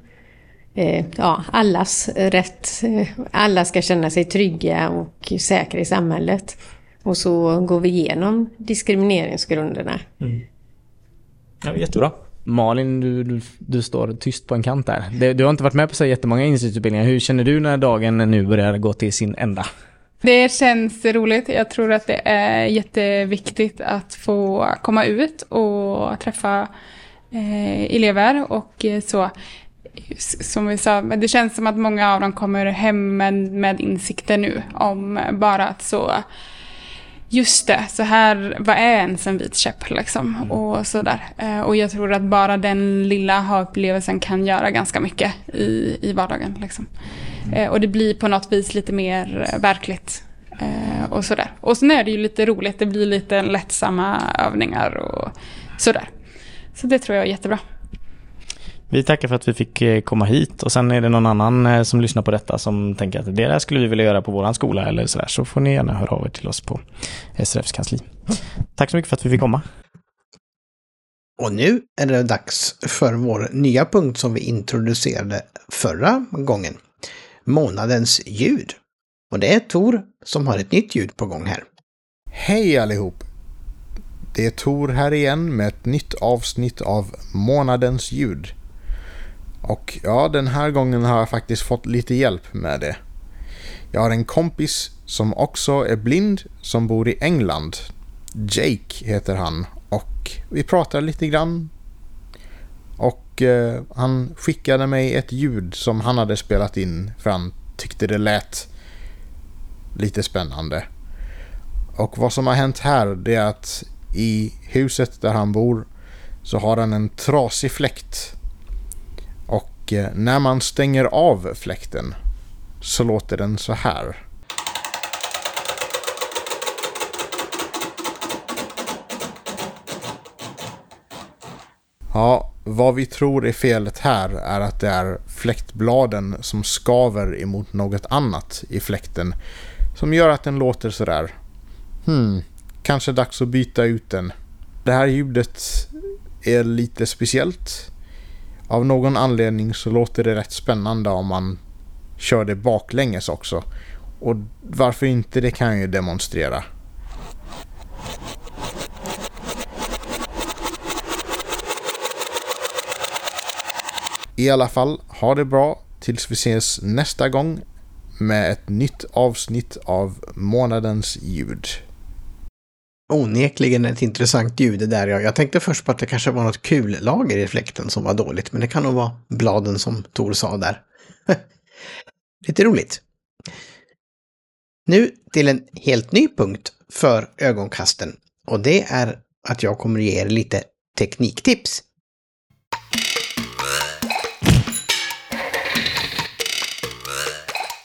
eh, ja, allas rätt. Eh, Alla ska känna sig trygga och säkra i samhället. Och så går vi igenom diskrimineringsgrunderna. Ja, jättebra. Malin, du, du, du står tyst på en kant där. Du, har inte varit med på så jättemånga insynsutbildningar. Hur känner du när dagen nu börjar gå till sin ända? Det känns roligt. Jag tror att det är jätteviktigt att få komma ut och träffa eh, elever och eh, så. Som vi sa, men det känns som att många av dem kommer hem med, med insikter nu om bara att så Just det, så här, vad är ens en vit käpp liksom? Och sådär. Eh, Och jag tror att bara den lilla ha-upplevelsen kan göra ganska mycket i, i vardagen. Liksom. Eh, Och det blir på något vis lite mer eh, verkligt. Och sådär. Och sen är det ju lite roligt, det blir lite lättsamma övningar och sådär. Så det tror jag är jättebra. Vi tackar för att vi fick eh, komma hit och sen är det någon annan eh, som lyssnar på detta som tänker att det där skulle vi vilja göra på våran skola eller sådär så får ni gärna höra av er till oss på SRFs kansli. Tack så mycket för att vi fick komma. Och nu är det dags för vår nya punkt som vi introducerade förra gången. Månadens ljud. Och det är Tor som har ett nytt ljud på gång här. Hej allihop! Det är Tor här igen med ett nytt avsnitt av Månadens ljud. Och ja, den här gången har jag faktiskt fått lite hjälp med det. Jag har en kompis som också är blind som bor i England. Jake heter han och vi pratar lite grann. Och eh, han skickade mig ett ljud som han hade spelat in för han tyckte det lät lite spännande. Och vad som har hänt här det är att i huset där han bor så har han en trasig fläkt. Och eh, när man stänger av fläkten så låter den så här. Ja, vad vi tror är felet här är att det är fläktbladen som skaver emot något annat i fläkten som gör att den låter sådär. Hmm, kanske dags att byta ut den. Det här ljudet är lite speciellt. Av någon anledning så låter det rätt spännande om man kör det baklänges också. Och varför inte, det kan jag ju demonstrera. I alla fall, ha det bra tills vi ses nästa gång med ett nytt avsnitt av månadens ljud. Onekligen ett intressant ljud det där. Jag tänkte först på att det kanske var något kul lager i fläkten som var dåligt, men det kan nog vara bladen som Tor sa där. Lite roligt. Nu till en helt ny punkt för ögonkasten och det är att jag kommer ge er lite tekniktips.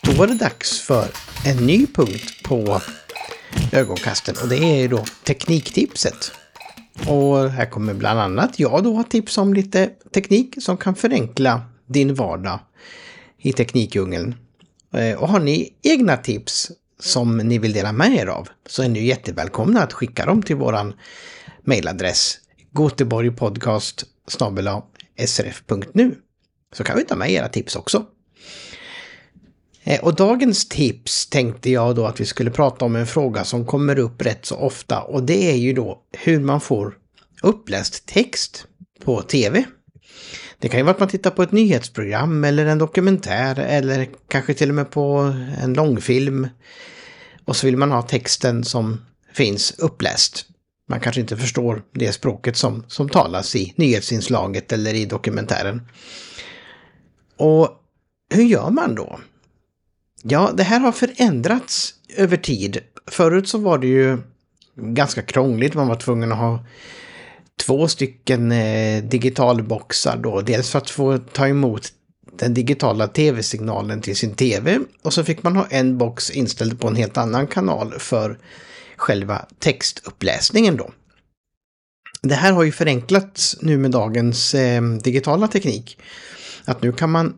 Då var det dags för en ny punkt på ögonkasten och det är ju då tekniktipset. Och här kommer bland annat jag då ha tips om lite teknik som kan förenkla din vardag i teknikdjungeln. Eh, och har ni egna tips som ni vill dela med er av så är ni jättevälkomna att skicka dem till våran mejladress goteborgpodcast srf.nu så kan vi ta med era tips också. Eh, och dagens tips tänkte jag då att vi skulle prata om en fråga som kommer upp rätt så ofta och det är ju då hur man får uppläst text på TV. Det kan ju vara att man tittar på ett nyhetsprogram eller en dokumentär eller kanske till och med på en långfilm. Och så vill man ha texten som finns uppläst. Man kanske inte förstår det språket som, som talas i nyhetsinslaget eller i dokumentären. Och hur gör man då? Ja, det här har förändrats över tid. Förut så var det ju ganska krångligt. Man var tvungen att ha två stycken eh, digitalboxar då. Dels för att få ta emot den digitala tv-signalen till sin tv och så fick man ha en box inställd på en helt annan kanal för själva textuppläsningen då. Det här har ju förenklats nu med dagens eh, digitala teknik. Att nu kan man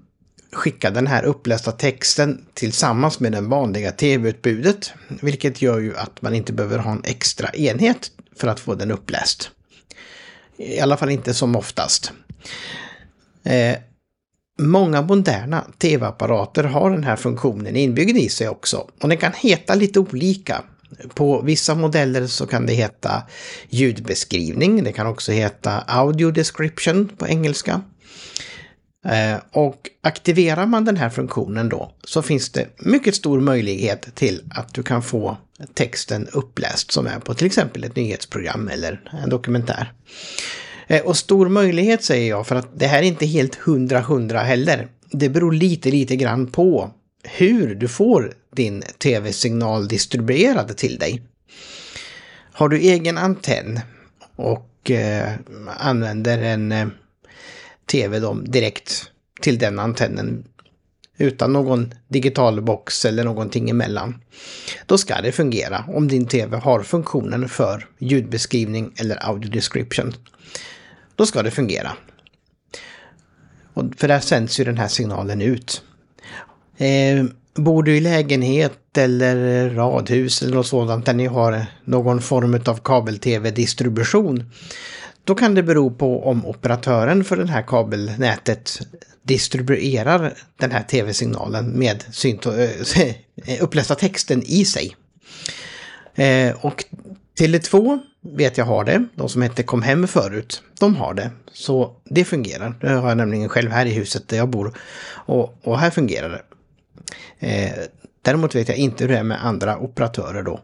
skicka den här upplästa texten tillsammans med den vanliga tv-utbudet. Vilket gör ju att man inte behöver ha en extra enhet för att få den uppläst. I alla fall inte som oftast. Eh, många moderna tv-apparater har den här funktionen inbyggd i sig också. Och den kan heta lite olika. På vissa modeller så kan det heta ljudbeskrivning. Det kan också heta audio description på engelska. Eh, och aktiverar man den här funktionen då så finns det mycket stor möjlighet till att du kan få texten uppläst som är på till exempel ett nyhetsprogram eller en dokumentär. Eh, och stor möjlighet säger jag för att det här är inte helt hundra hundra heller. Det beror lite lite grann på hur du får din tv-signal distribuerad till dig. Har du egen antenn och eh, använder en eh, tv då direkt till den antennen utan någon digital box eller någonting emellan. Då ska det fungera om din tv har funktionen för ljudbeskrivning eller audio description. Då ska det fungera. Och för där sänds ju den här signalen ut. Eh, bor du i lägenhet eller radhus eller något sådant där ni har någon form av kabel-tv-distribution då kan det bero på om operatören för det här kabelnätet distribuerar den här tv-signalen med eh, upplästa texten i sig. Eh, och Tele2 vet jag har det, de som hette Kom Hem förut, de har det. Så det fungerar. Det har jag nämligen själv här i huset där jag bor. Och, och här fungerar det. Eh, däremot vet jag inte hur det är med andra operatörer då.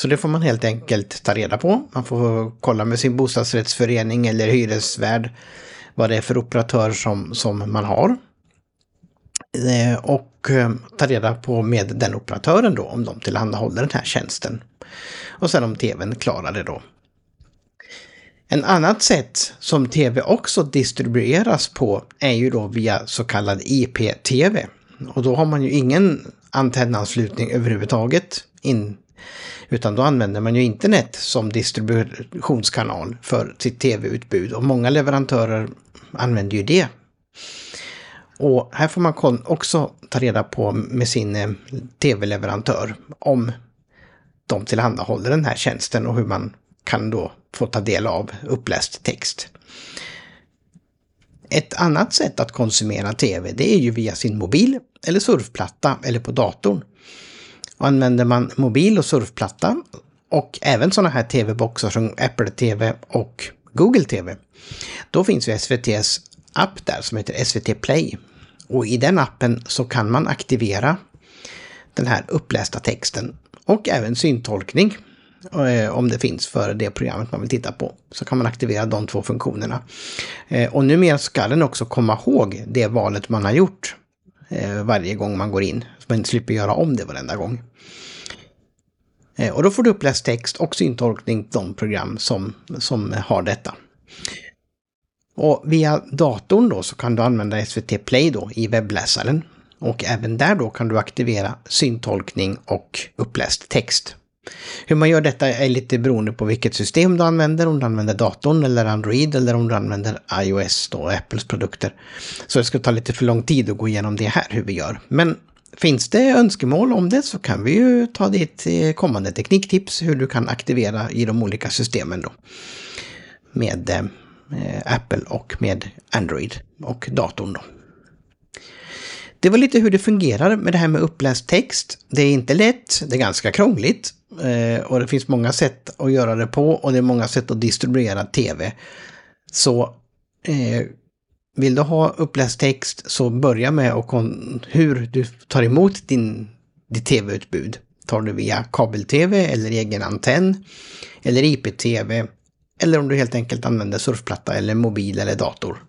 Så det får man helt enkelt ta reda på. Man får kolla med sin bostadsrättsförening eller hyresvärd vad det är för operatör som, som man har. Eh, och eh, ta reda på med den operatören då om de tillhandahåller den här tjänsten. Och sen om tvn klarar det då. En annat sätt som tv också distribueras på är ju då via så kallad IP-tv. Och då har man ju ingen antennanslutning överhuvudtaget in utan då använder man ju internet som distributionskanal för sitt tv-utbud och många leverantörer använder ju det. Och här får man också ta reda på med sin eh, tv-leverantör om de tillhandahåller den här tjänsten och hur man kan då få ta del av uppläst text. Ett annat sätt att konsumera tv det är ju via sin mobil eller surfplatta eller på datorn. Och använder man mobil och surfplatta och även sådana här tv-boxar som Apple TV och Google TV. Då finns ju SVTs app där som heter SVT Play. Och i den appen så kan man aktivera den här upplästa texten och även syntolkning eh, om det finns för det programmet man vill titta på. Så kan man aktivera de två funktionerna. Eh, och numera ska den också komma ihåg det valet man har gjort Eh, varje gång man går in. Så man inte slipper göra om det varenda gång. Eh, och då får du uppläst text och syntolkning, de program som, som har detta. Och via datorn då så kan du använda SVT Play då i webbläsaren. Och även där då kan du aktivera syntolkning och uppläst text. Hur man gör detta är lite beroende på vilket system du använder, om du använder datorn eller Android eller om du använder iOS då, Apples produkter. Så det ska ta lite för lång tid att gå igenom det här hur vi gör. Men Finns det önskemål om det så kan vi ju ta ditt eh, kommande tekniktips hur du kan aktivera i de olika systemen då. Med eh, Apple och med Android och datorn då. Det var lite hur det fungerar med det här med uppläst text. Det är inte lätt, det är ganska krångligt eh, och det finns många sätt att göra det på och det är många sätt att distribuera tv. Så eh, vill du ha uppläst text så börja med och hur du tar emot din, ditt tv-utbud. Tar du via kabel-tv eller egen antenn eller IP-tv eller om du helt enkelt använder surfplatta eller mobil eller dator.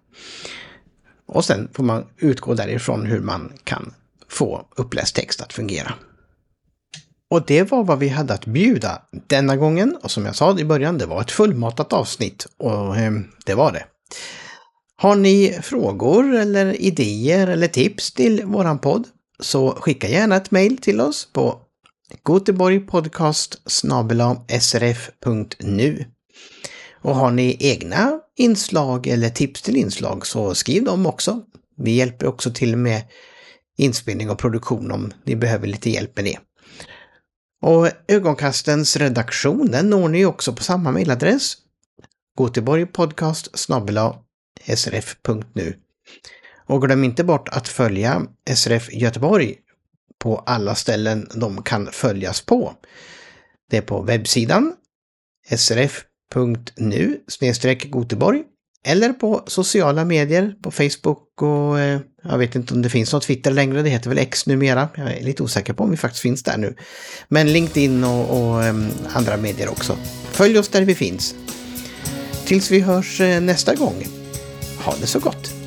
Och sen får man utgå därifrån hur man kan få uppläst text att fungera. Och det var vad vi hade att bjuda denna gången. Och som jag sa i början, det var ett fullmatat avsnitt. Och eh, det var det. Har ni frågor eller idéer eller tips till våran podd så skicka gärna ett mejl till oss på goteborgpodcast srf.nu. Och har ni egna inslag eller tips till inslag så skriv dem också. Vi hjälper också till med inspelning och produktion om ni behöver lite hjälp med det. Och Ögonkastens redaktion den når ni också på samma mejladress. Goteborgpodcast srf.nu. Och glöm inte bort att följa SRF Göteborg på alla ställen de kan följas på. Det är på webbsidan srf.nu Goteborg eller på sociala medier på Facebook och eh, jag vet inte om det finns något Twitter längre, det heter väl X numera. Jag är lite osäker på om vi faktiskt finns där nu. Men LinkedIn och, och eh, andra medier också. Följ oss där vi finns. Tills vi hörs eh, nästa gång. Ha det så gott!